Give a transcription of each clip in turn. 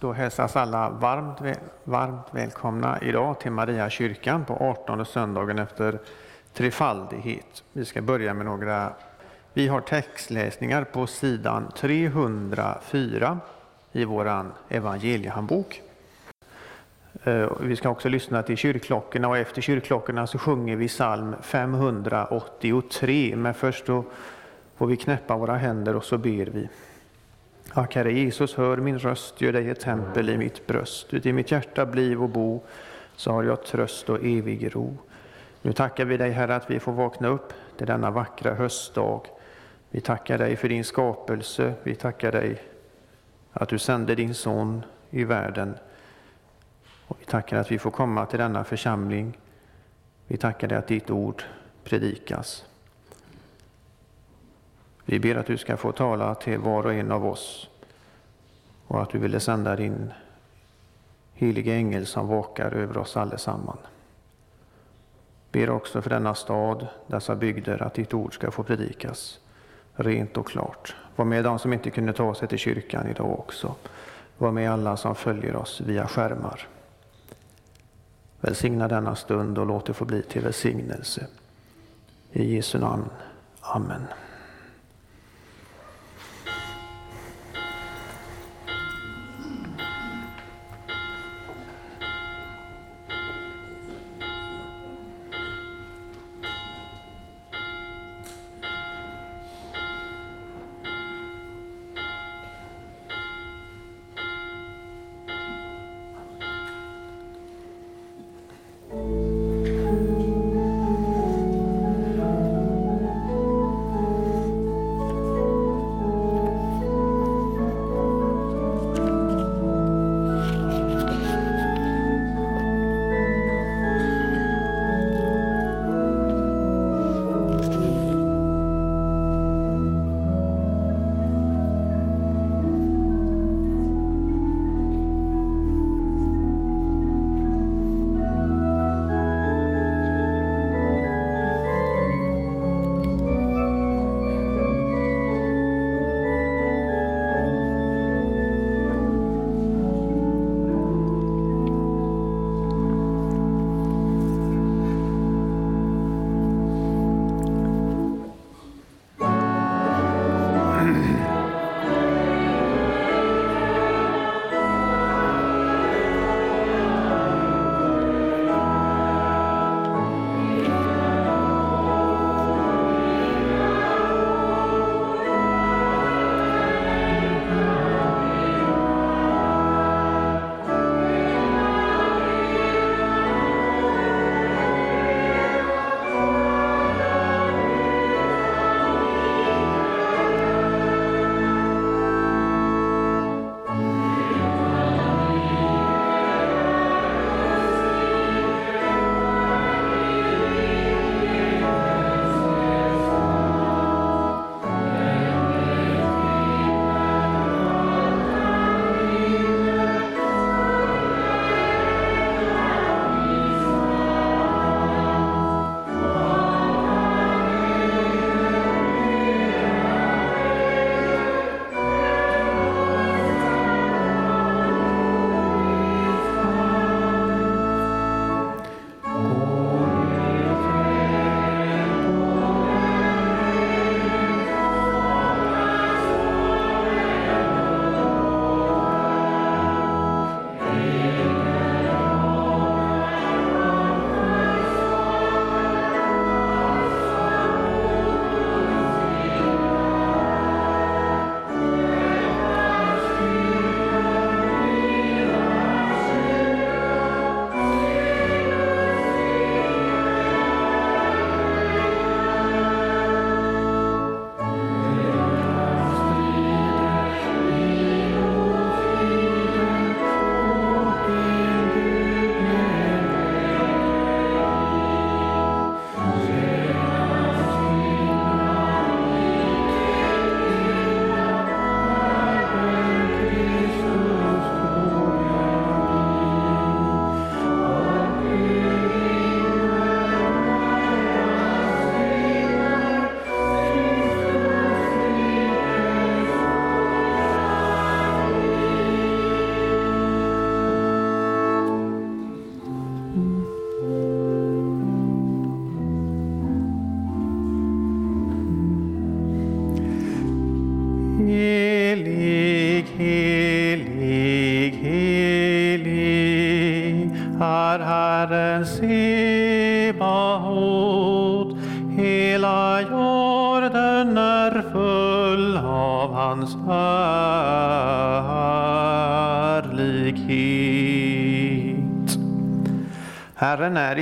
Då hälsas alla varmt, varmt välkomna idag till Maria kyrkan på 18 söndagen efter trefaldighet. Vi ska börja med några vi har textläsningar på sidan 304 i vår evangeliehandbok. Eh, vi ska också lyssna till kyrkklockorna och efter kyrkklockorna så sjunger vi psalm 583. Men först då får vi knäppa våra händer och så ber vi. Ack Herre Jesus, hör min röst, gör dig ett tempel i mitt bröst. Uti mitt hjärta bliv och bo, så har jag tröst och evig ro. Nu tackar vi dig Herre att vi får vakna upp till denna vackra höstdag. Vi tackar dig för din skapelse, vi tackar dig att du sände din son i världen. Och vi tackar att vi får komma till denna församling. Vi tackar dig att ditt ord predikas. Vi ber att du ska få tala till var och en av oss och att du ville sända din heliga ängel som vakar över oss allesammans. Ber också för denna stad, dessa bygder, att ditt ord ska få predikas rent och klart. Var med de som inte kunde ta sig till kyrkan idag också. Var med alla som följer oss via skärmar. Välsigna denna stund och låt det få bli till välsignelse. I Jesu namn. Amen.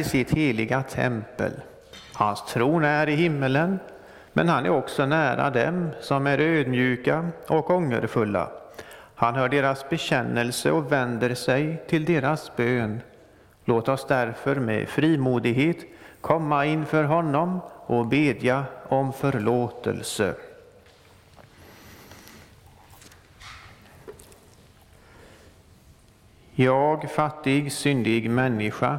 Sitt heliga tempel. Hans tron är i himmelen, men han är också nära dem som är ödmjuka och ångerfulla. Han hör deras bekännelse och vänder sig till deras bön. Låt oss därför med frimodighet komma inför honom och bedja om förlåtelse. Jag, fattig, syndig människa,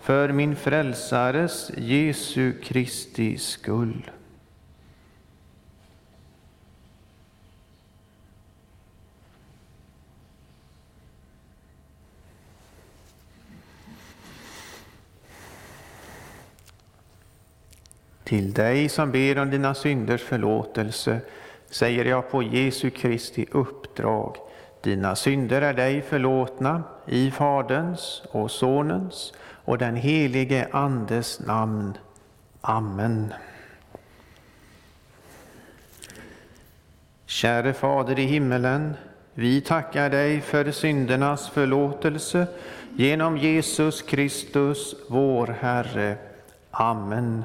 för min frälsares Jesu Kristi skull. Till dig som ber om dina synders förlåtelse säger jag på Jesu Kristi uppdrag. Dina synder är dig förlåtna i Faderns och Sonens och den helige Andes namn. Amen. Käre Fader i himmelen, vi tackar dig för syndernas förlåtelse genom Jesus Kristus, vår Herre. Amen.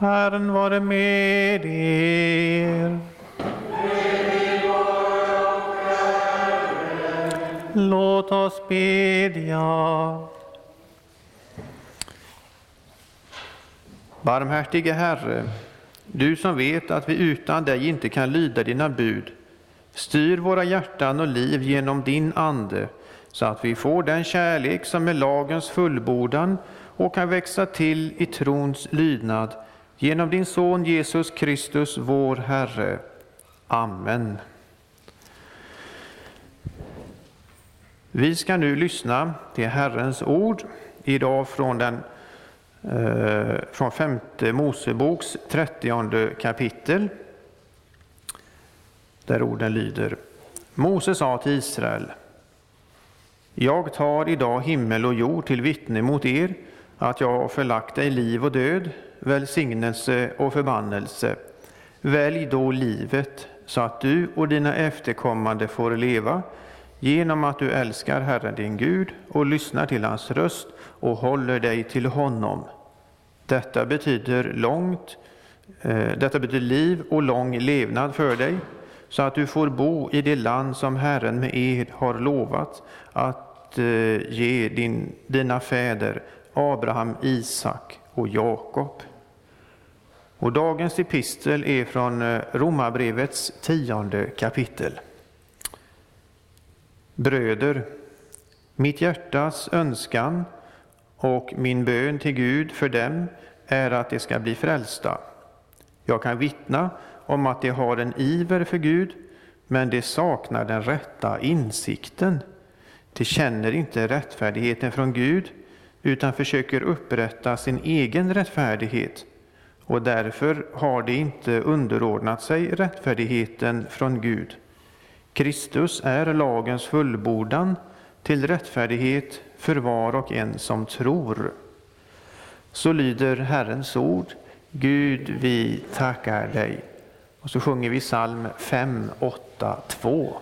Herren vare med er. Låt oss bedja. Barmhärtige Herre, du som vet att vi utan dig inte kan lyda dina bud, styr våra hjärtan och liv genom din Ande, så att vi får den kärlek som är lagens fullbordan och kan växa till i trons lydnad genom din Son Jesus Kristus, vår Herre. Amen. Vi ska nu lyssna till Herrens ord, idag från, den, eh, från femte Moseboks trettionde kapitel, där orden lyder. Mose sa till Israel, jag tar idag himmel och jord till vittne mot er att jag har förlagt dig liv och död, välsignelse och förbannelse. Välj då livet så att du och dina efterkommande får leva genom att du älskar Herren din Gud och lyssnar till hans röst och håller dig till honom. Detta betyder långt, eh, detta betyder liv och lång levnad för dig, så att du får bo i det land som Herren med ed har lovat att eh, ge din, dina fäder Abraham, Isak och Jakob. Och dagens epistel är från eh, Romarbrevets tionde kapitel. Bröder, mitt hjärtas önskan och min bön till Gud för dem är att de ska bli frälsta. Jag kan vittna om att de har en iver för Gud, men de saknar den rätta insikten. De känner inte rättfärdigheten från Gud, utan försöker upprätta sin egen rättfärdighet och därför har de inte underordnat sig rättfärdigheten från Gud. Kristus är lagens fullbordan till rättfärdighet för var och en som tror. Så lyder Herrens ord. Gud, vi tackar dig. Och så sjunger vi psalm 5, 8, 2.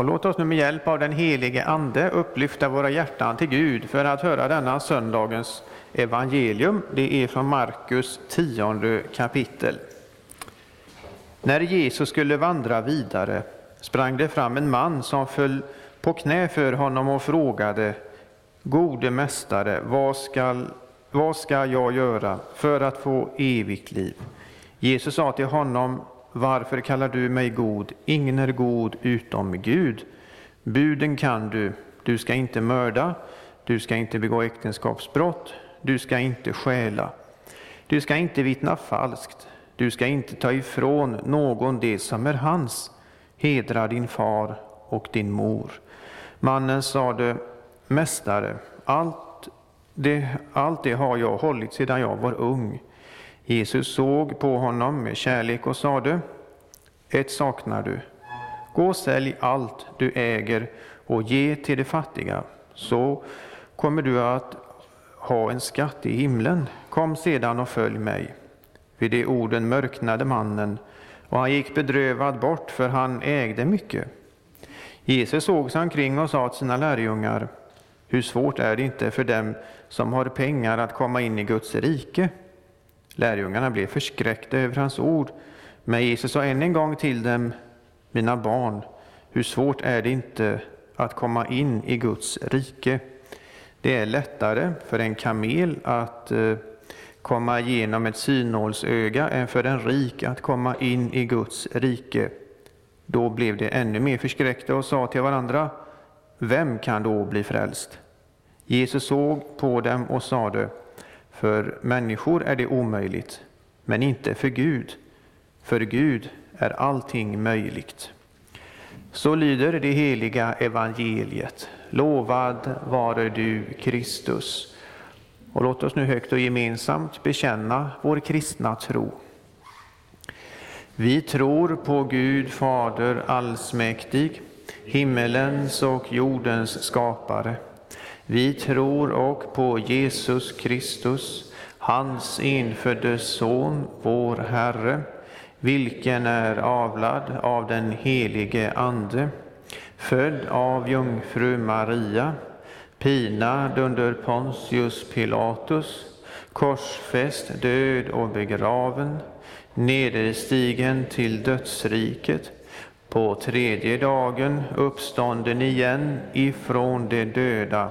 Och låt oss nu med hjälp av den helige Ande upplyfta våra hjärtan till Gud för att höra denna söndagens evangelium. Det är från Markus tionde kapitel. När Jesus skulle vandra vidare sprang det fram en man som föll på knä för honom och frågade Gode mästare, vad ska, vad ska jag göra för att få evigt liv? Jesus sa till honom, varför kallar du mig god? Ingen är god utom Gud. Buden kan du. Du ska inte mörda, du ska inte begå äktenskapsbrott, du ska inte stjäla. Du ska inte vittna falskt, du ska inte ta ifrån någon det som är hans. Hedra din far och din mor. Mannen sade, Mästare, allt det, allt det har jag hållit sedan jag var ung. Jesus såg på honom med kärlek och sade, ett saknar du. Gå och sälj allt du äger och ge till de fattiga, så kommer du att ha en skatt i himlen. Kom sedan och följ mig. Vid de orden mörknade mannen, och han gick bedrövad bort, för han ägde mycket. Jesus såg sig omkring och sa till sina lärjungar, hur svårt är det inte för dem som har pengar att komma in i Guds rike? Lärjungarna blev förskräckta över hans ord, men Jesus sa än en gång till dem, mina barn, hur svårt är det inte att komma in i Guds rike? Det är lättare för en kamel att eh, komma igenom ett synålsöga än för en rik att komma in i Guds rike. Då blev de ännu mer förskräckta och sa till varandra, vem kan då bli frälst? Jesus såg på dem och sade, för människor är det omöjligt, men inte för Gud. För Gud är allting möjligt. Så lyder det heliga evangeliet. Lovad vare du, Kristus. Och låt oss nu högt och gemensamt bekänna vår kristna tro. Vi tror på Gud Fader allsmäktig, himmelens och jordens skapare. Vi tror och på Jesus Kristus, hans enfödde Son, vår Herre, vilken är avlad av den helige Ande, född av jungfru Maria, pinad under Pontius Pilatus, korsfäst, död och begraven, nederstigen till dödsriket, på tredje dagen uppstånden igen ifrån de döda,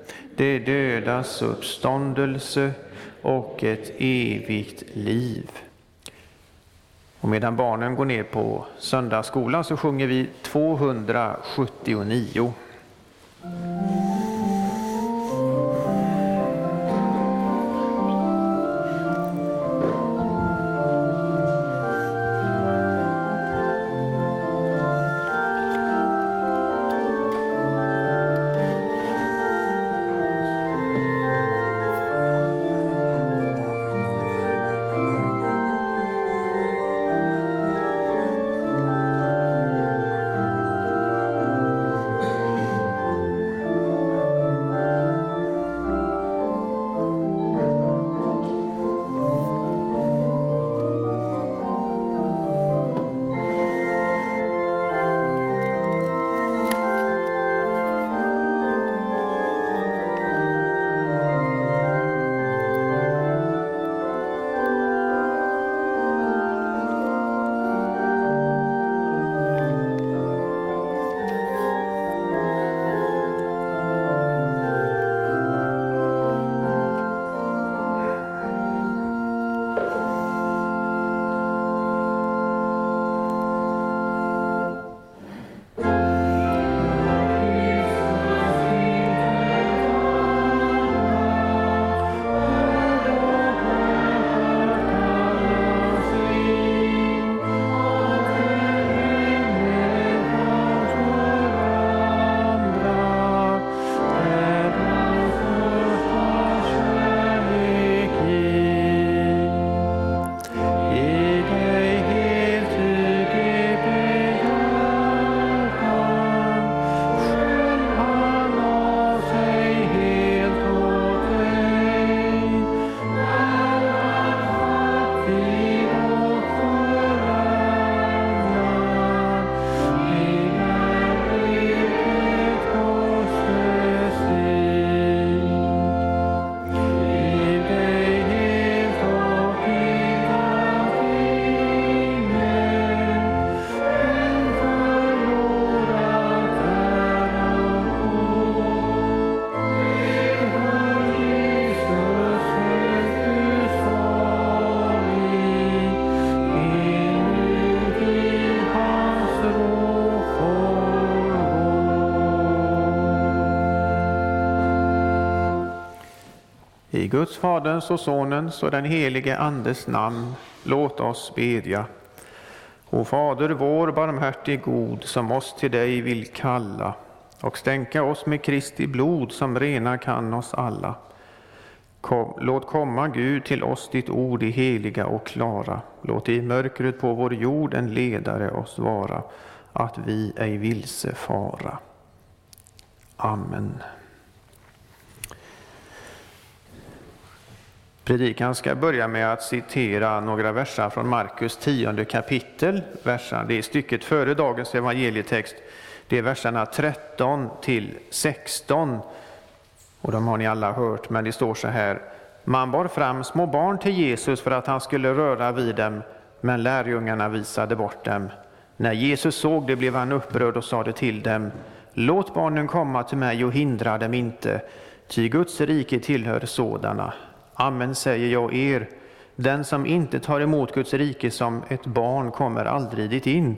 de dödas uppståndelse och ett evigt liv. Och medan barnen går ner på söndagsskolan så sjunger vi 279. Guds, Faderns och Sonens och den helige Andes namn, låt oss bedja. O Fader vår, barmhärtig god, som oss till dig vill kalla och stänka oss med Kristi blod som rena kan oss alla. Kom, låt komma, Gud, till oss ditt ord i heliga och klara. Låt i mörkret på vår jord en ledare oss vara, att vi ej vilse fara. Amen. Predikan ska börja med att citera några verser från Markus tionde kapitel. Verserna, det är stycket före dagens evangelietext. Det är verserna 13 till 16. Och de har ni alla hört, men det står så här. Man bar fram små barn till Jesus för att han skulle röra vid dem, men lärjungarna visade bort dem. När Jesus såg det blev han upprörd och sade till dem, låt barnen komma till mig och hindra dem inte, ty Guds rike tillhör sådana. Amen säger jag er, den som inte tar emot Guds rike som ett barn kommer aldrig dit in.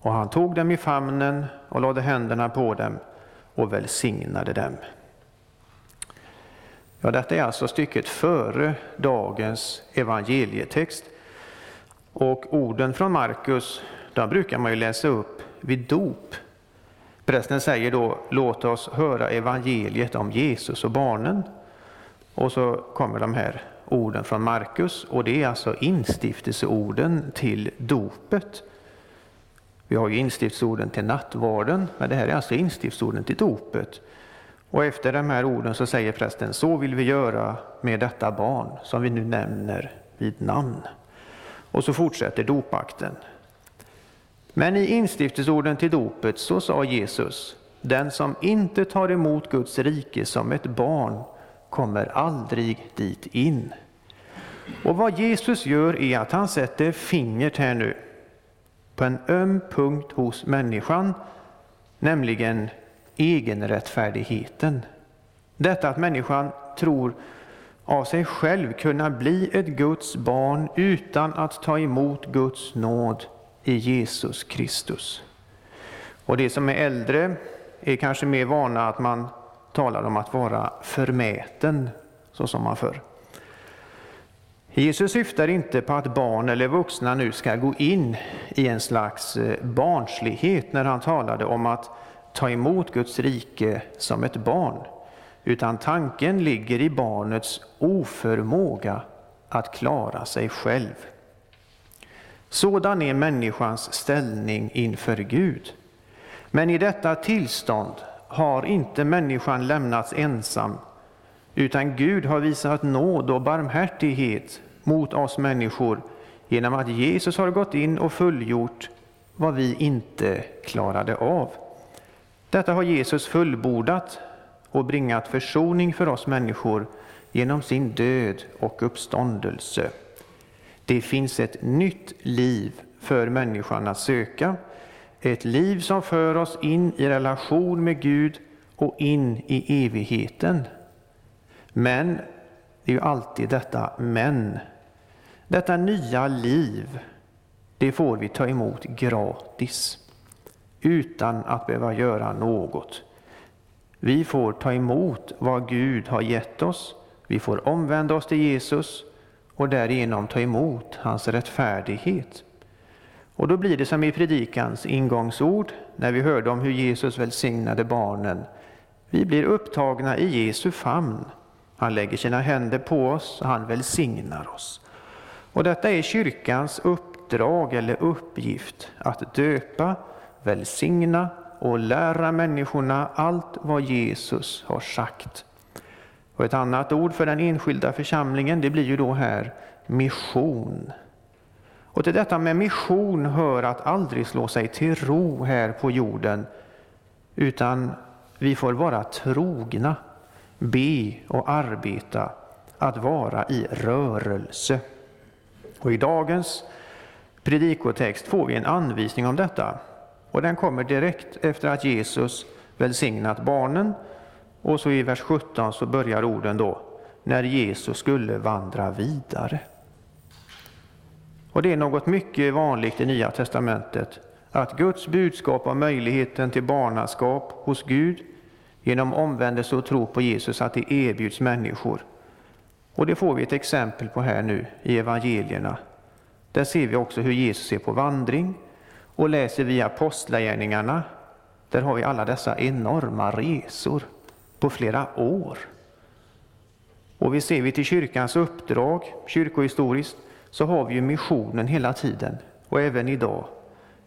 Och han tog dem i famnen och lade händerna på dem och välsignade dem. Ja, detta är alltså stycket före dagens evangelietext. Och orden från Markus, de brukar man ju läsa upp vid dop. Prästen säger då, låt oss höra evangeliet om Jesus och barnen. Och så kommer de här orden från Markus och det är alltså instiftelseorden till dopet. Vi har ju instiftsorden till nattvarden, men det här är alltså instiftsorden till dopet. Och efter de här orden så säger prästen, så vill vi göra med detta barn som vi nu nämner vid namn. Och så fortsätter dopakten. Men i instiftelseorden till dopet så sa Jesus, den som inte tar emot Guds rike som ett barn kommer aldrig dit in. Och vad Jesus gör är att han sätter fingret här nu på en öm punkt hos människan, nämligen egenrättfärdigheten. Detta att människan tror av sig själv kunna bli ett Guds barn utan att ta emot Guds nåd i Jesus Kristus. Och de som är äldre är kanske mer vana att man talar om att vara förmäten, så som man förr. Jesus syftar inte på att barn eller vuxna nu ska gå in i en slags eh, barnslighet när han talade om att ta emot Guds rike som ett barn, utan tanken ligger i barnets oförmåga att klara sig själv. Sådan är människans ställning inför Gud. Men i detta tillstånd har inte människan lämnats ensam, utan Gud har visat nåd och barmhärtighet mot oss människor genom att Jesus har gått in och fullgjort vad vi inte klarade av. Detta har Jesus fullbordat och bringat försoning för oss människor genom sin död och uppståndelse. Det finns ett nytt liv för människan att söka, ett liv som för oss in i relation med Gud och in i evigheten. Men, det är ju alltid detta men. Detta nya liv, det får vi ta emot gratis utan att behöva göra något. Vi får ta emot vad Gud har gett oss. Vi får omvända oss till Jesus och därigenom ta emot hans rättfärdighet. Och då blir det som i predikans ingångsord, när vi hörde om hur Jesus välsignade barnen. Vi blir upptagna i Jesu famn. Han lägger sina händer på oss och han välsignar oss. Och detta är kyrkans uppdrag eller uppgift, att döpa, välsigna och lära människorna allt vad Jesus har sagt. Och ett annat ord för den enskilda församlingen, det blir ju då här mission. Och till detta med mission hör att aldrig slå sig till ro här på jorden, utan vi får vara trogna, be och arbeta, att vara i rörelse. Och i dagens predikotext får vi en anvisning om detta. Och den kommer direkt efter att Jesus välsignat barnen. Och så i vers 17 så börjar orden då, när Jesus skulle vandra vidare. Och det är något mycket vanligt i Nya testamentet, att Guds budskap om möjligheten till barnaskap hos Gud genom omvändelse och tro på Jesus, att det erbjuds människor. Och det får vi ett exempel på här nu i evangelierna. Där ser vi också hur Jesus är på vandring och läser vi apostlagärningarna. Där har vi alla dessa enorma resor på flera år. Och vi ser vi till kyrkans uppdrag, kyrkohistoriskt, så har vi ju missionen hela tiden och även idag.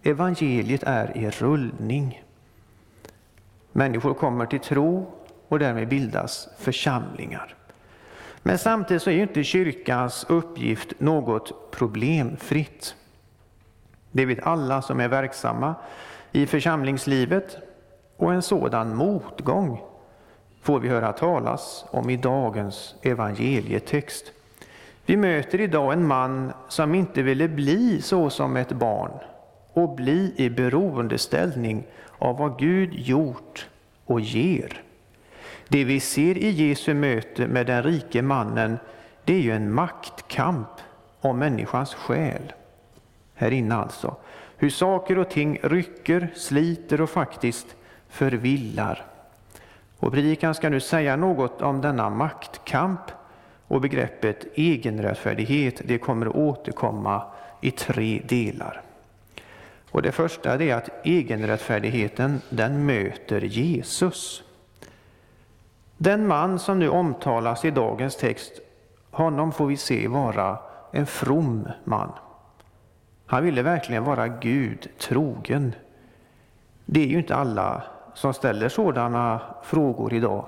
Evangeliet är i rullning. Människor kommer till tro och därmed bildas församlingar. Men samtidigt så är ju inte kyrkans uppgift något problemfritt. Det vet alla som är verksamma i församlingslivet och en sådan motgång får vi höra talas om i dagens evangelietext. Vi möter idag en man som inte ville bli så som ett barn och bli i beroendeställning av vad Gud gjort och ger. Det vi ser i Jesu möte med den rike mannen, det är ju en maktkamp om människans själ. Här inne alltså. Hur saker och ting rycker, sliter och faktiskt förvillar. Och predikan ska nu säga något om denna maktkamp och begreppet egenrättfärdighet. Det kommer att återkomma i tre delar. Och det första är att egenrättfärdigheten den möter Jesus. Den man som nu omtalas i dagens text, honom får vi se vara en from man. Han ville verkligen vara Gud trogen. Det är ju inte alla som ställer sådana frågor idag.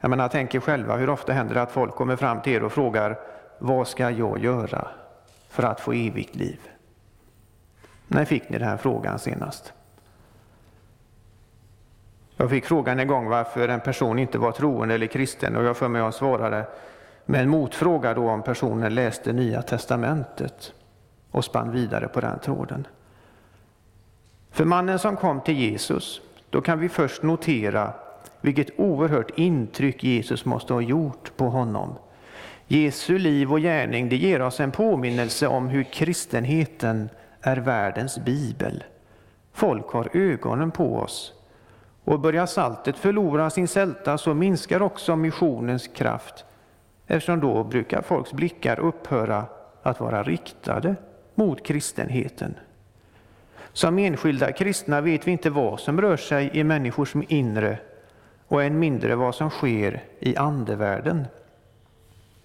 Jag menar, tänk själva, hur ofta händer det att folk kommer fram till er och frågar vad ska jag göra för att få evigt liv? När fick ni den här frågan senast? Jag fick frågan en gång varför en person inte var troende eller kristen och jag för mig jag svarade med en motfråga då om personen läste Nya Testamentet och spann vidare på den tråden. För mannen som kom till Jesus, då kan vi först notera vilket oerhört intryck Jesus måste ha gjort på honom. Jesu liv och gärning det ger oss en påminnelse om hur kristenheten är världens bibel. Folk har ögonen på oss. Och börjar saltet förlora sin sälta så minskar också missionens kraft eftersom då brukar folks blickar upphöra att vara riktade mot kristenheten. Som enskilda kristna vet vi inte vad som rör sig i människors inre och än mindre vad som sker i andevärlden.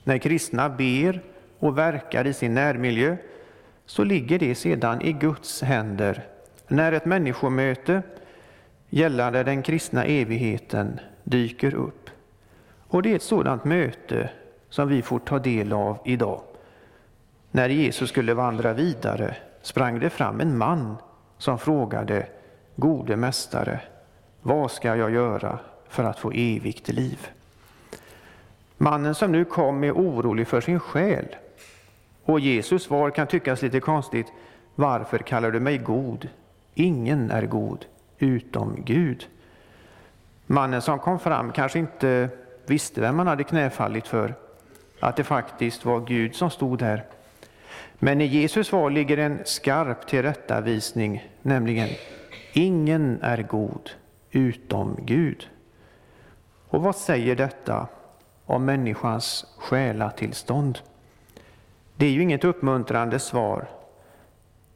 När kristna ber och verkar i sin närmiljö så ligger det sedan i Guds händer när ett människomöte gällande den kristna evigheten dyker upp. Och det är ett sådant möte som vi får ta del av idag. När Jesus skulle vandra vidare sprang det fram en man som frågade Gode mästare, vad ska jag göra för att få evigt liv? Mannen som nu kom är orolig för sin själ. Och Jesus svar kan tyckas lite konstigt. Varför kallar du mig god? Ingen är god utom Gud. Mannen som kom fram kanske inte visste vem han hade knäfallit för, att det faktiskt var Gud som stod där. Men i Jesus svar ligger en skarp tillrättavisning, nämligen ingen är god utom Gud. Och vad säger detta om människans själatillstånd? Det är ju inget uppmuntrande svar.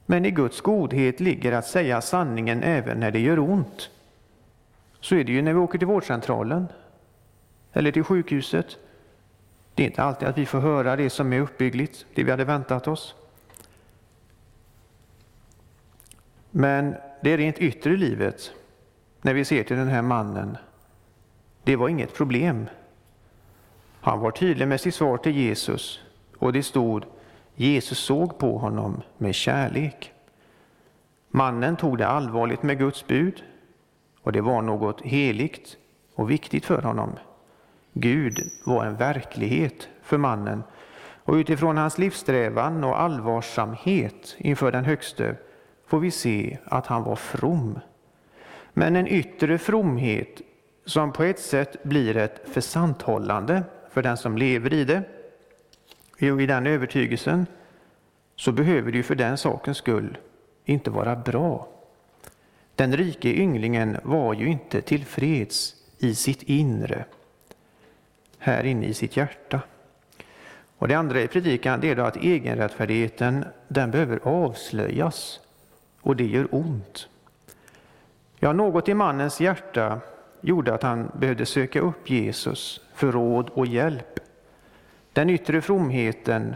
Men i Guds godhet ligger att säga sanningen även när det gör ont. Så är det ju när vi åker till vårdcentralen eller till sjukhuset. Det är inte alltid att vi får höra det som är uppbyggligt, det vi hade väntat oss. Men det är rent yttre livet, när vi ser till den här mannen, det var inget problem. Han var tydlig med sitt svar till Jesus och det stod Jesus såg på honom med kärlek. Mannen tog det allvarligt med Guds bud och det var något heligt och viktigt för honom. Gud var en verklighet för mannen och utifrån hans livssträvan och allvarsamhet inför den högste får vi se att han var from. Men en yttre fromhet som på ett sätt blir ett försanthållande för den som lever i det. I den övertygelsen så behöver det ju för den sakens skull inte vara bra. Den rike ynglingen var ju inte tillfreds i sitt inre, här inne i sitt hjärta. Och det andra i predikan det är då att egenrättfärdigheten den behöver avslöjas och det gör ont. Ja, något i mannens hjärta gjorde att han behövde söka upp Jesus för råd och hjälp. Den yttre fromheten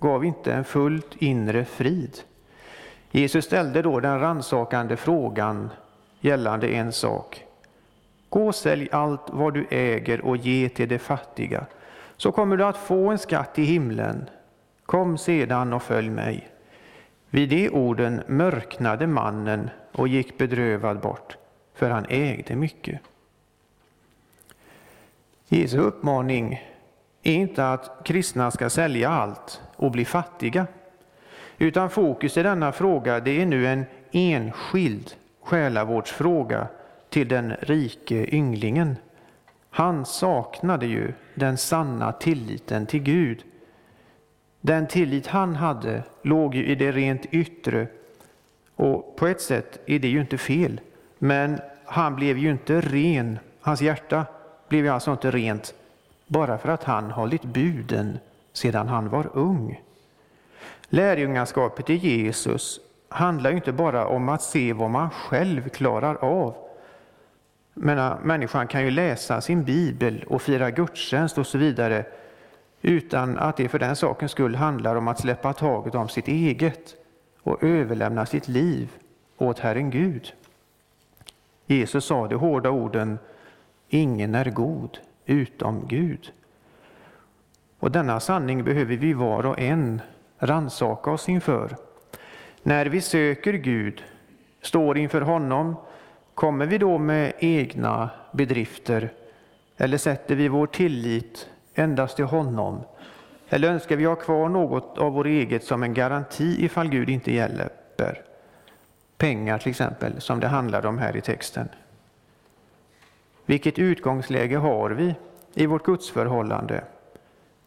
gav inte en fullt inre frid. Jesus ställde då den ransakande frågan gällande en sak. Gå och sälj allt vad du äger och ge till de fattiga, så kommer du att få en skatt i himlen. Kom sedan och följ mig. Vid de orden mörknade mannen och gick bedrövad bort, för han ägde mycket. Jesu uppmaning är inte att kristna ska sälja allt och bli fattiga, utan fokus i denna fråga det är nu en enskild själavårdsfråga till den rike ynglingen. Han saknade ju den sanna tilliten till Gud. Den tillit han hade låg ju i det rent yttre och på ett sätt är det ju inte fel. Men han blev ju inte ren, hans hjärta blev ju alltså inte rent bara för att han hållit buden sedan han var ung. Lärjungaskapet i Jesus handlar ju inte bara om att se vad man själv klarar av. Men äh, människan kan ju läsa sin bibel och fira gudstjänst och så vidare utan att det för den sakens skull handlar om att släppa taget om sitt eget och överlämna sitt liv åt Herren Gud. Jesus sa de hårda orden Ingen är god utom Gud. Och denna sanning behöver vi var och en ransaka oss inför. När vi söker Gud, står inför honom, kommer vi då med egna bedrifter eller sätter vi vår tillit endast till honom? Eller önskar vi ha kvar något av vår eget som en garanti ifall Gud inte hjälper? Pengar till exempel, som det handlar om här i texten. Vilket utgångsläge har vi i vårt gudsförhållande?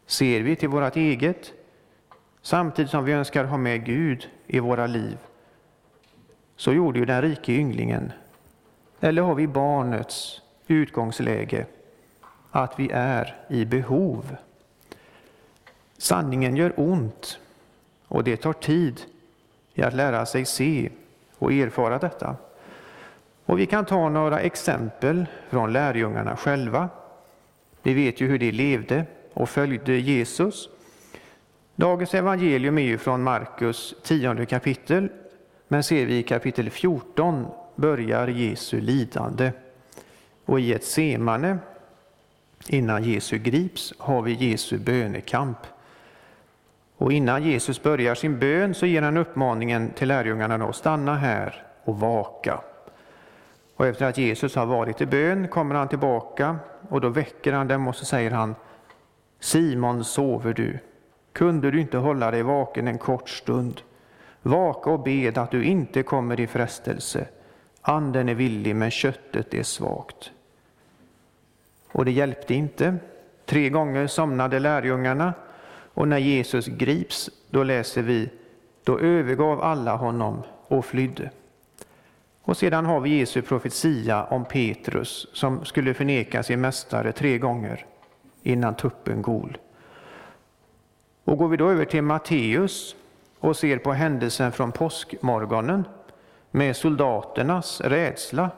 Ser vi till vårt eget samtidigt som vi önskar ha med Gud i våra liv? Så gjorde ju den rike ynglingen. Eller har vi barnets utgångsläge, att vi är i behov? Sanningen gör ont och det tar tid i att lära sig se och erfara detta. Och vi kan ta några exempel från lärjungarna själva. Vi vet ju hur de levde och följde Jesus. Dagens evangelium är ju från Markus 10 kapitel, men ser vi i kapitel 14 börjar Jesu lidande. Och i ett semane, innan Jesu grips, har vi Jesu bönekamp. Och innan Jesus börjar sin bön så ger han uppmaningen till lärjungarna att stanna här och vaka. Och efter att Jesus har varit i bön kommer han tillbaka och då väcker han dem och så säger han Simon, sover du? Kunde du inte hålla dig vaken en kort stund? Vaka och bed att du inte kommer i frestelse. Anden är villig, men köttet är svagt. Och det hjälpte inte. Tre gånger somnade lärjungarna och när Jesus grips, då läser vi, då övergav alla honom och flydde. Och sedan har vi Jesu profetia om Petrus som skulle förneka sin mästare tre gånger innan tuppen gol. Och går vi då över till Matteus och ser på händelsen från påskmorgonen med soldaternas rädsla,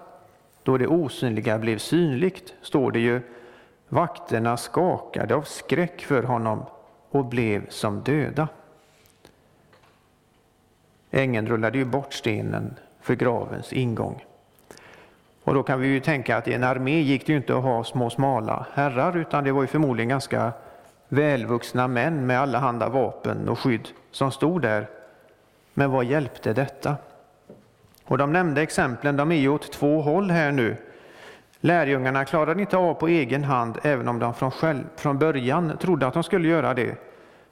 då det osynliga blev synligt, står det ju vakterna skakade av skräck för honom och blev som döda. Ängeln rullade ju bort stenen för gravens ingång. Och då kan vi ju tänka att i en armé gick det ju inte att ha små smala herrar, utan det var ju förmodligen ganska välvuxna män med allehanda vapen och skydd som stod där. Men vad hjälpte detta? Och de nämnda exemplen de är ju åt två håll här nu. Lärjungarna klarade inte av på egen hand, även om de från, själv, från början trodde att de skulle göra det,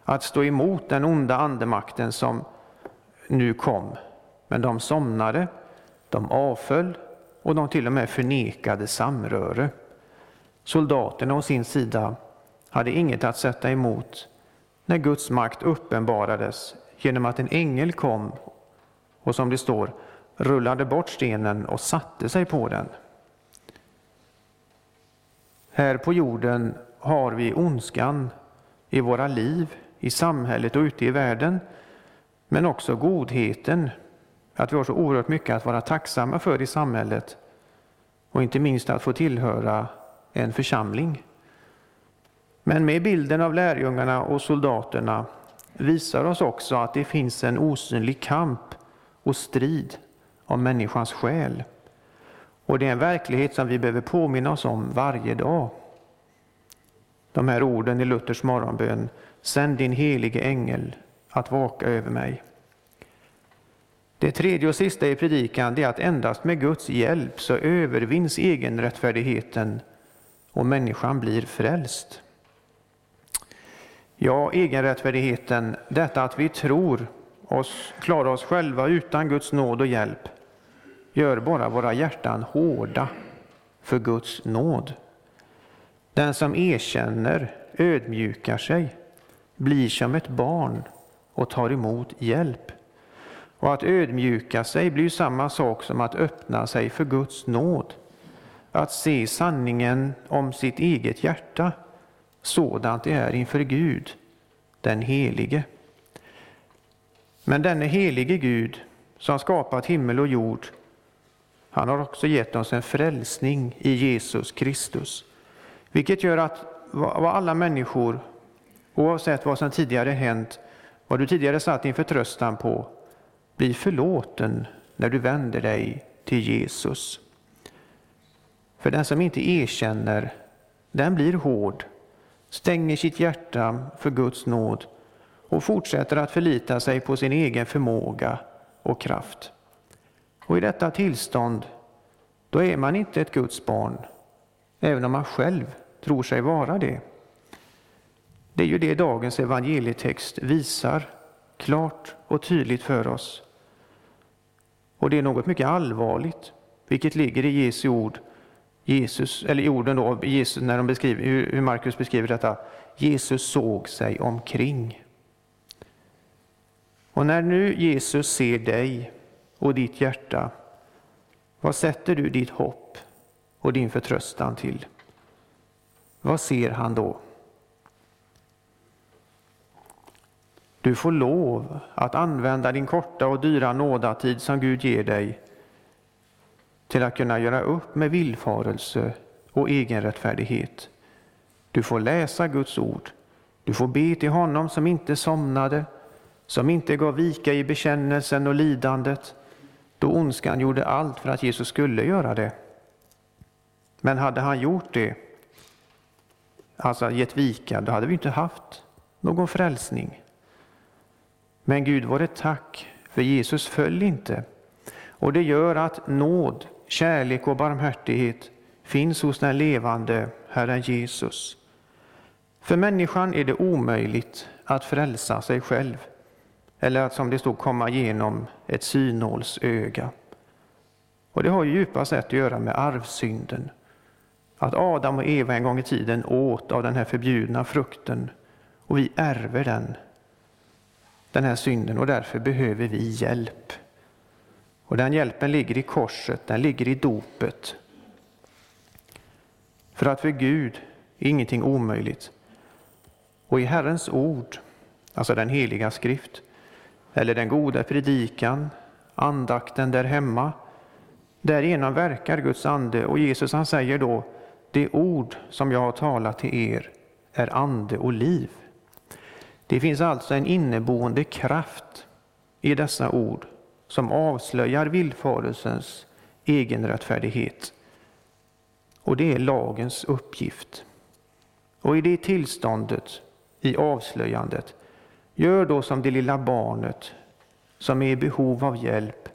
att stå emot den onda andemakten som nu kom. Men de somnade, de avföll och de till och med förnekade samröre. Soldaterna å sin sida hade inget att sätta emot när Guds makt uppenbarades genom att en ängel kom och som det står rullade bort stenen och satte sig på den. Här på jorden har vi ondskan i våra liv, i samhället och ute i världen, men också godheten, att vi har så oerhört mycket att vara tacksamma för i samhället och inte minst att få tillhöra en församling. Men med bilden av lärjungarna och soldaterna visar oss också att det finns en osynlig kamp och strid om människans själ. Och det är en verklighet som vi behöver påminna oss om varje dag. De här orden i Luthers morgonbön, sänd din helige ängel att vaka över mig. Det tredje och sista i predikan är att endast med Guds hjälp så övervinns egenrättfärdigheten och människan blir frälst. Ja, egenrättfärdigheten, detta att vi tror oss klara oss själva utan Guds nåd och hjälp, gör bara våra hjärtan hårda för Guds nåd. Den som erkänner, ödmjukar sig, blir som ett barn och tar emot hjälp. Och att ödmjuka sig blir samma sak som att öppna sig för Guds nåd. Att se sanningen om sitt eget hjärta, sådant det är inför Gud, den Helige. Men denne helige Gud, som skapat himmel och jord, han har också gett oss en frälsning i Jesus Kristus. Vilket gör att vad alla människor, oavsett vad som tidigare hänt, vad du tidigare satt din förtröstan på, bli förlåten när du vänder dig till Jesus. För den som inte erkänner, den blir hård, stänger sitt hjärta för Guds nåd och fortsätter att förlita sig på sin egen förmåga och kraft. Och i detta tillstånd, då är man inte ett Guds barn, även om man själv tror sig vara det. Det är ju det dagens evangelietext visar klart och tydligt för oss. Och det är något mycket allvarligt, vilket ligger i Jesu ord. Jesus, eller i orden då, Jesus, när de beskriver, hur Markus beskriver detta. Jesus såg sig omkring. Och när nu Jesus ser dig och ditt hjärta, vad sätter du ditt hopp och din förtröstan till? Vad ser han då? Du får lov att använda din korta och dyra nådatid som Gud ger dig till att kunna göra upp med villfarelse och egenrättfärdighet. Du får läsa Guds ord. Du får be till honom som inte somnade, som inte gav vika i bekännelsen och lidandet, då ondskan gjorde allt för att Jesus skulle göra det. Men hade han gjort det, alltså gett vika, då hade vi inte haft någon frälsning. Men Gud var ett tack, för Jesus föll inte. Och det gör att nåd, kärlek och barmhärtighet finns hos den levande Herren Jesus. För människan är det omöjligt att frälsa sig själv, eller att som det stod komma genom ett synålsöga. Och det har ju djupast sett att göra med arvsynden. Att Adam och Eva en gång i tiden åt av den här förbjudna frukten och vi ärver den den här synden och därför behöver vi hjälp. Och den hjälpen ligger i korset, den ligger i dopet. För att för Gud är ingenting omöjligt. Och i Herrens ord, alltså den heliga skrift, eller den goda predikan, andakten där hemma, därigenom verkar Guds ande och Jesus han säger då, det ord som jag har talat till er är ande och liv. Det finns alltså en inneboende kraft i dessa ord som avslöjar villfarelsens egenrättfärdighet. Och det är lagens uppgift. Och i det tillståndet, i avslöjandet, gör då som det lilla barnet som är i behov av hjälp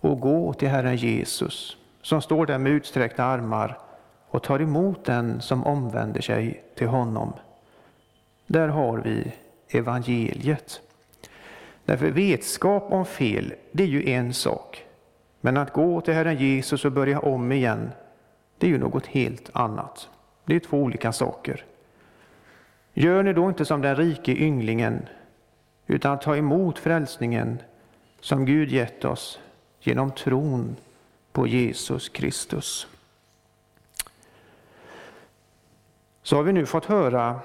och gå till Herren Jesus som står där med utsträckta armar och tar emot den som omvänder sig till honom. Där har vi evangeliet. Därför vetskap om fel, det är ju en sak. Men att gå till Herren Jesus och börja om igen, det är ju något helt annat. Det är två olika saker. Gör ni då inte som den rike ynglingen, utan ta emot frälsningen som Gud gett oss genom tron på Jesus Kristus. Så har vi nu fått höra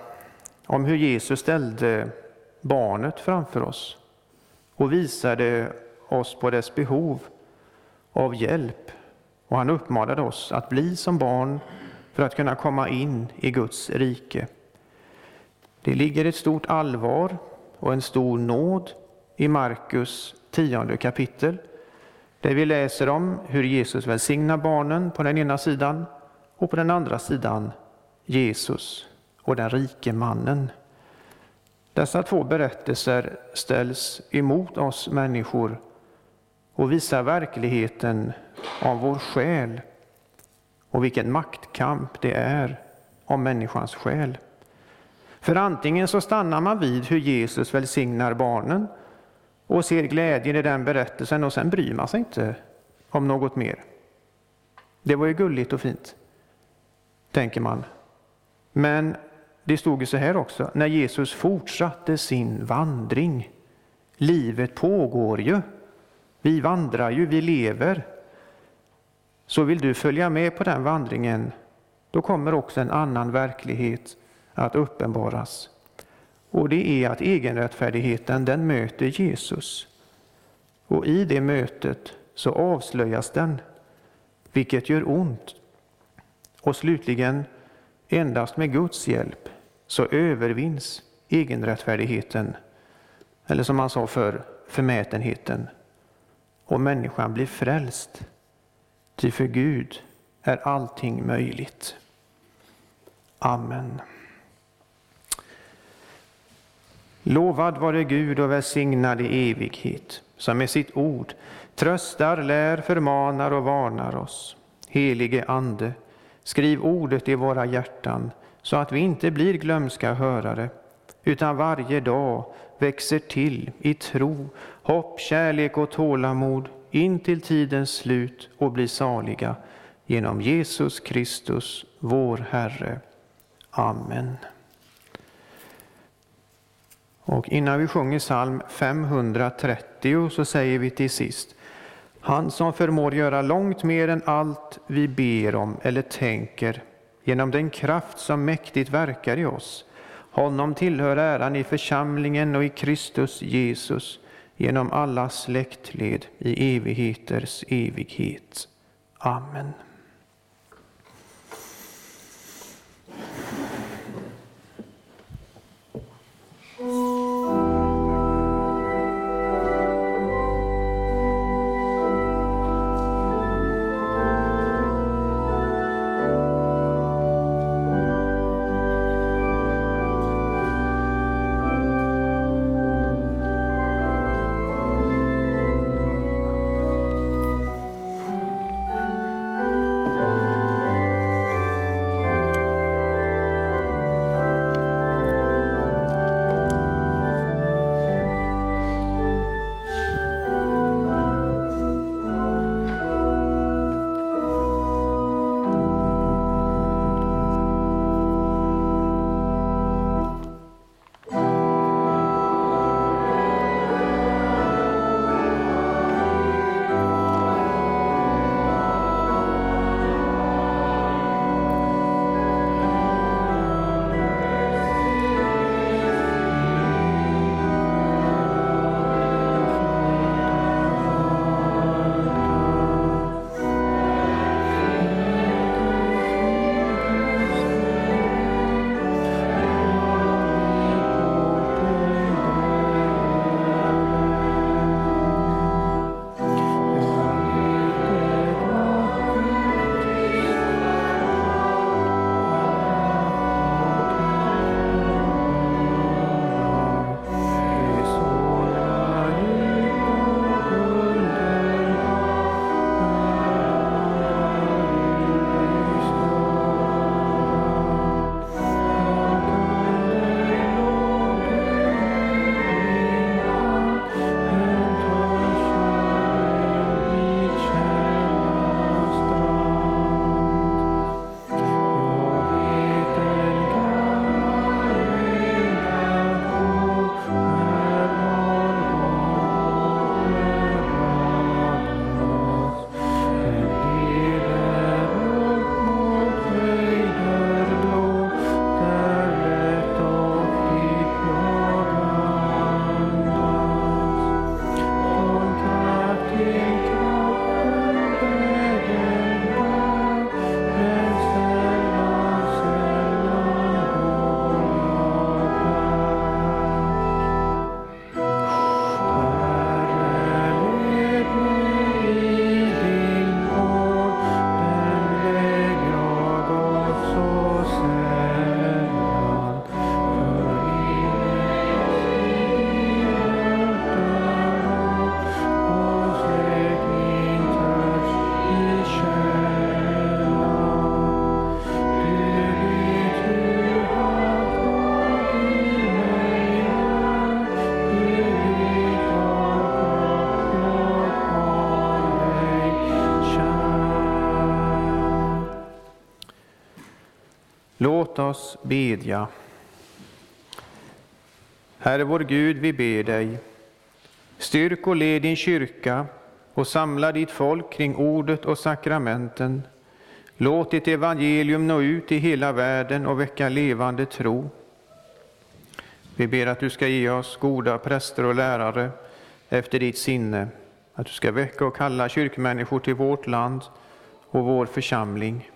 om hur Jesus ställde barnet framför oss och visade oss på dess behov av hjälp. Och han uppmanade oss att bli som barn för att kunna komma in i Guds rike. Det ligger ett stort allvar och en stor nåd i Markus tionde kapitel där vi läser om hur Jesus välsignar barnen på den ena sidan och på den andra sidan Jesus och den rike mannen. Dessa två berättelser ställs emot oss människor och visar verkligheten av vår själ och vilken maktkamp det är om människans själ. För antingen så stannar man vid hur Jesus välsignar barnen och ser glädjen i den berättelsen och sen bryr man sig inte om något mer. Det var ju gulligt och fint, tänker man. Men det stod ju så här också, när Jesus fortsatte sin vandring. Livet pågår ju. Vi vandrar ju, vi lever. Så vill du följa med på den vandringen, då kommer också en annan verklighet att uppenbaras. Och det är att egenrättfärdigheten, den möter Jesus. Och i det mötet så avslöjas den, vilket gör ont. Och slutligen, endast med Guds hjälp så övervinns egenrättfärdigheten, eller som man sa för förmätenheten, och människan blir frälst. Ty för Gud är allting möjligt. Amen. Lovad vare Gud och välsignad i evighet, som med sitt ord tröstar, lär, förmanar och varnar oss. Helige Ande, skriv ordet i våra hjärtan, så att vi inte blir glömska hörare, utan varje dag växer till i tro, hopp, kärlek och tålamod in till tidens slut och blir saliga genom Jesus Kristus, vår Herre. Amen. Och innan vi sjunger psalm 530 så säger vi till sist han som förmår göra långt mer än allt vi ber om eller tänker genom den kraft som mäktigt verkar i oss. Honom tillhör äran i församlingen och i Kristus Jesus genom alla släktled i evigheters evighet. Amen. Oss bedja. Herre vår Gud, vi ber dig, styrk och led din kyrka och samla ditt folk kring ordet och sakramenten. Låt ditt evangelium nå ut i hela världen och väcka levande tro. Vi ber att du ska ge oss goda präster och lärare efter ditt sinne, att du ska väcka och kalla kyrkmänniskor till vårt land och vår församling.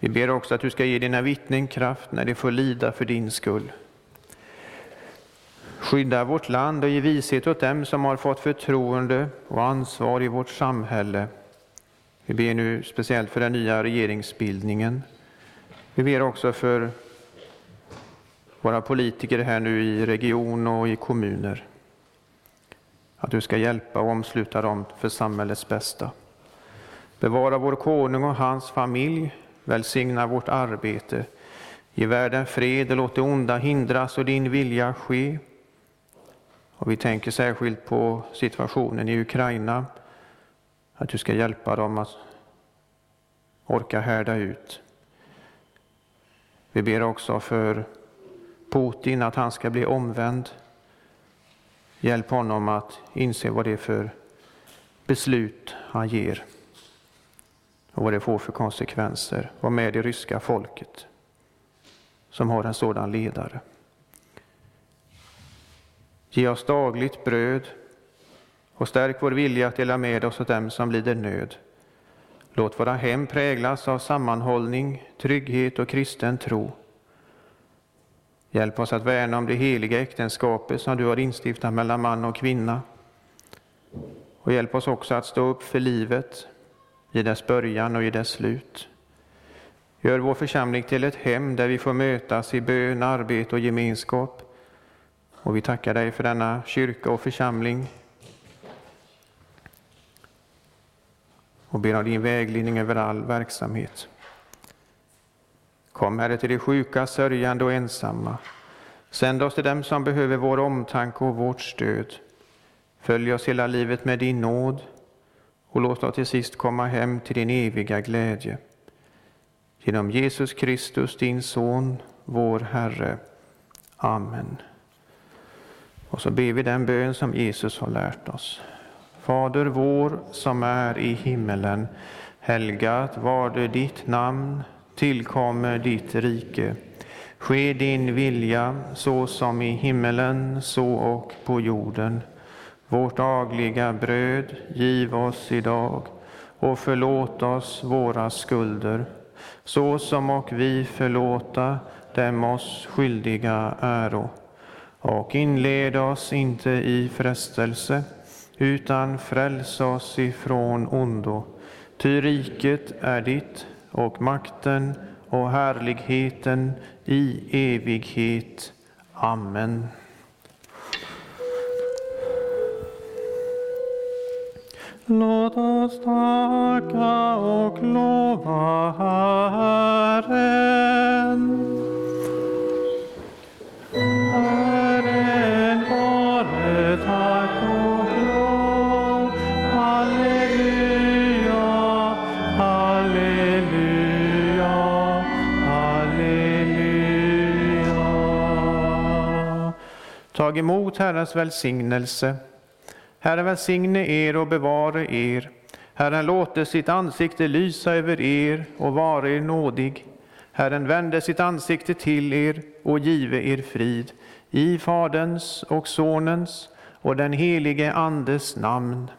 Vi ber också att du ska ge dina vittnen kraft när de får lida för din skull. Skydda vårt land och ge vishet åt dem som har fått förtroende och ansvar i vårt samhälle. Vi ber nu speciellt för den nya regeringsbildningen. Vi ber också för våra politiker här nu i region och i kommuner. Att du ska hjälpa och omsluta dem för samhällets bästa. Bevara vår konung och hans familj, välsigna vårt arbete, ge världen fred och låt det onda hindras och din vilja ske. Och vi tänker särskilt på situationen i Ukraina, att du ska hjälpa dem att orka härda ut. Vi ber också för Putin att han ska bli omvänd. Hjälp honom att inse vad det är för beslut han ger och vad det får för konsekvenser. Var med det ryska folket som har en sådan ledare. Ge oss dagligt bröd och stärk vår vilja att dela med oss åt dem som lider nöd. Låt våra hem präglas av sammanhållning, trygghet och kristen tro. Hjälp oss att värna om det heliga äktenskapet som du har instiftat mellan man och kvinna. Och hjälp oss också att stå upp för livet i dess början och i dess slut. Gör vår församling till ett hem där vi får mötas i bön, arbete och gemenskap. Och vi tackar dig för denna kyrka och församling. Och ber om din vägledning över all verksamhet. Kom, Herre, till de sjuka, sörjande och ensamma. Sänd oss till dem som behöver vår omtanke och vårt stöd. Följ oss hela livet med din nåd och låt oss till sist komma hem till din eviga glädje. Genom Jesus Kristus, din Son, vår Herre. Amen. Och så ber vi den bön som Jesus har lärt oss. Fader vår som är i himmelen. Helgat varde ditt namn. Tillkommer ditt rike. Ske din vilja så som i himmelen så och på jorden. Vårt dagliga bröd giv oss idag och förlåt oss våra skulder så som och vi förlåta dem oss skyldiga äro. Och inled oss inte i frestelse utan fräls oss ifrån ondo. Ty riket är ditt och makten och härligheten i evighet. Amen. Låt oss tacka och lova Herren. Herren vare tack och lov. Halleluja, halleluja, halleluja. Tag emot Herrens välsignelse. Herren välsigne er och bevare er. Herren låte sitt ansikte lysa över er och vare er nådig. Herren vände sitt ansikte till er och give er frid. I Faderns och Sonens och den helige Andes namn.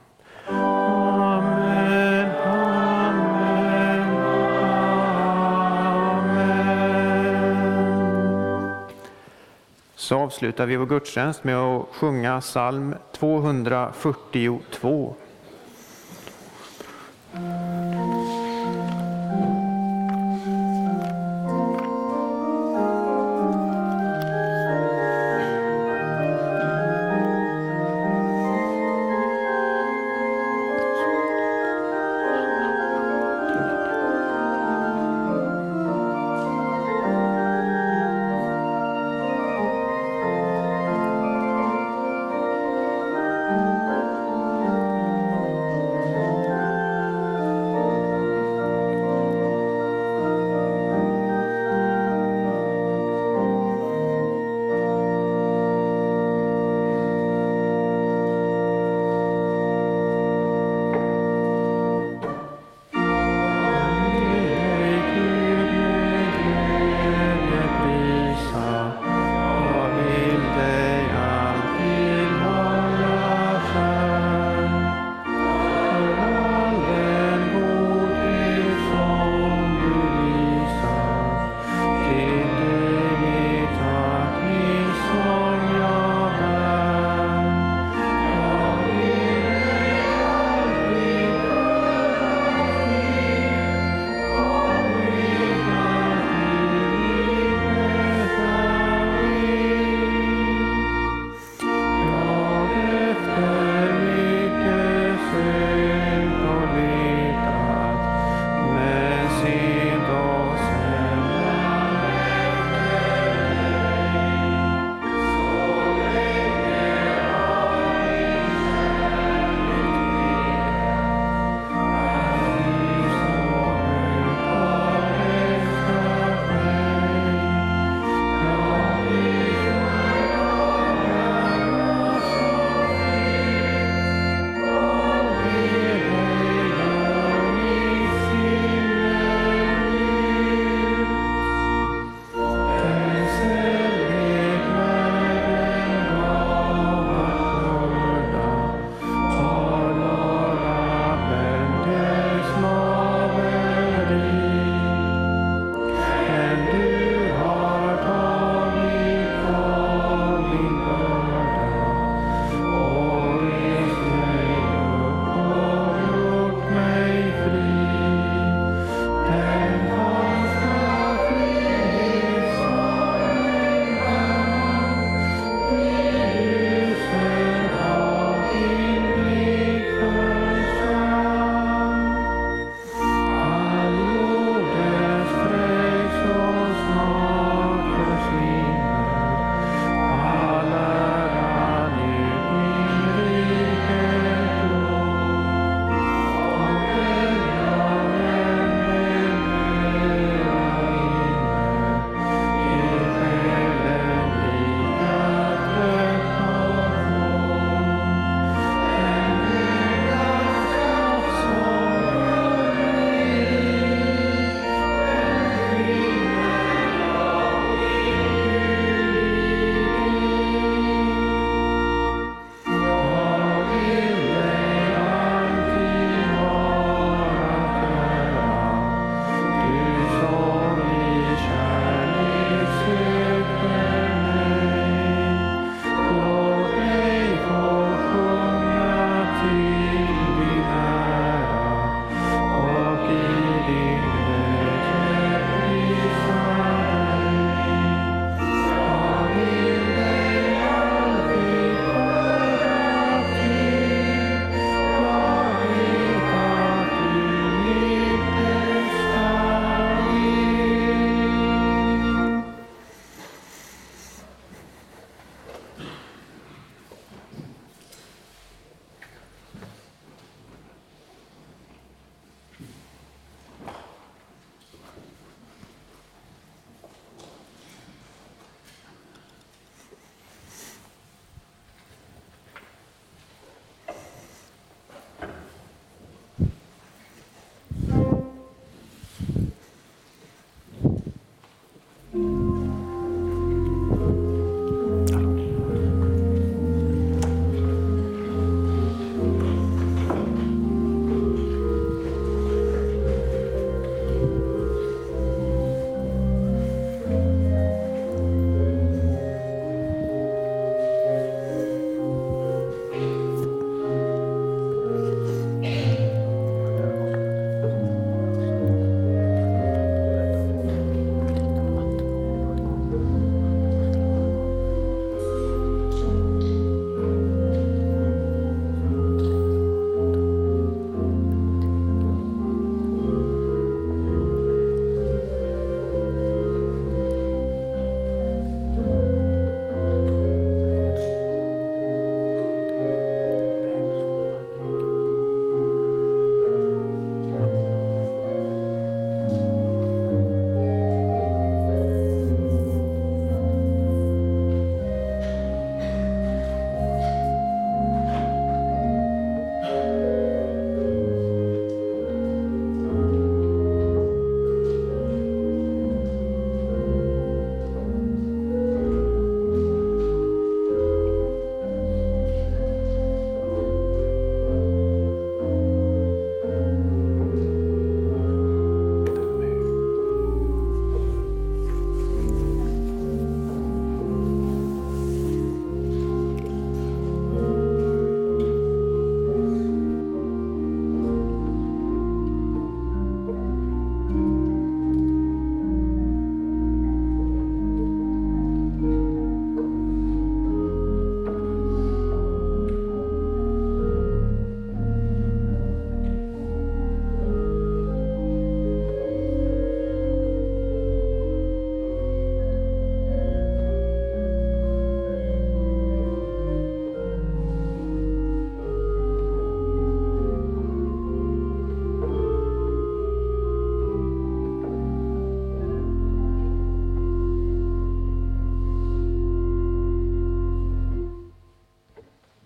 Så avslutar vi vår gudstjänst med att sjunga psalm 242.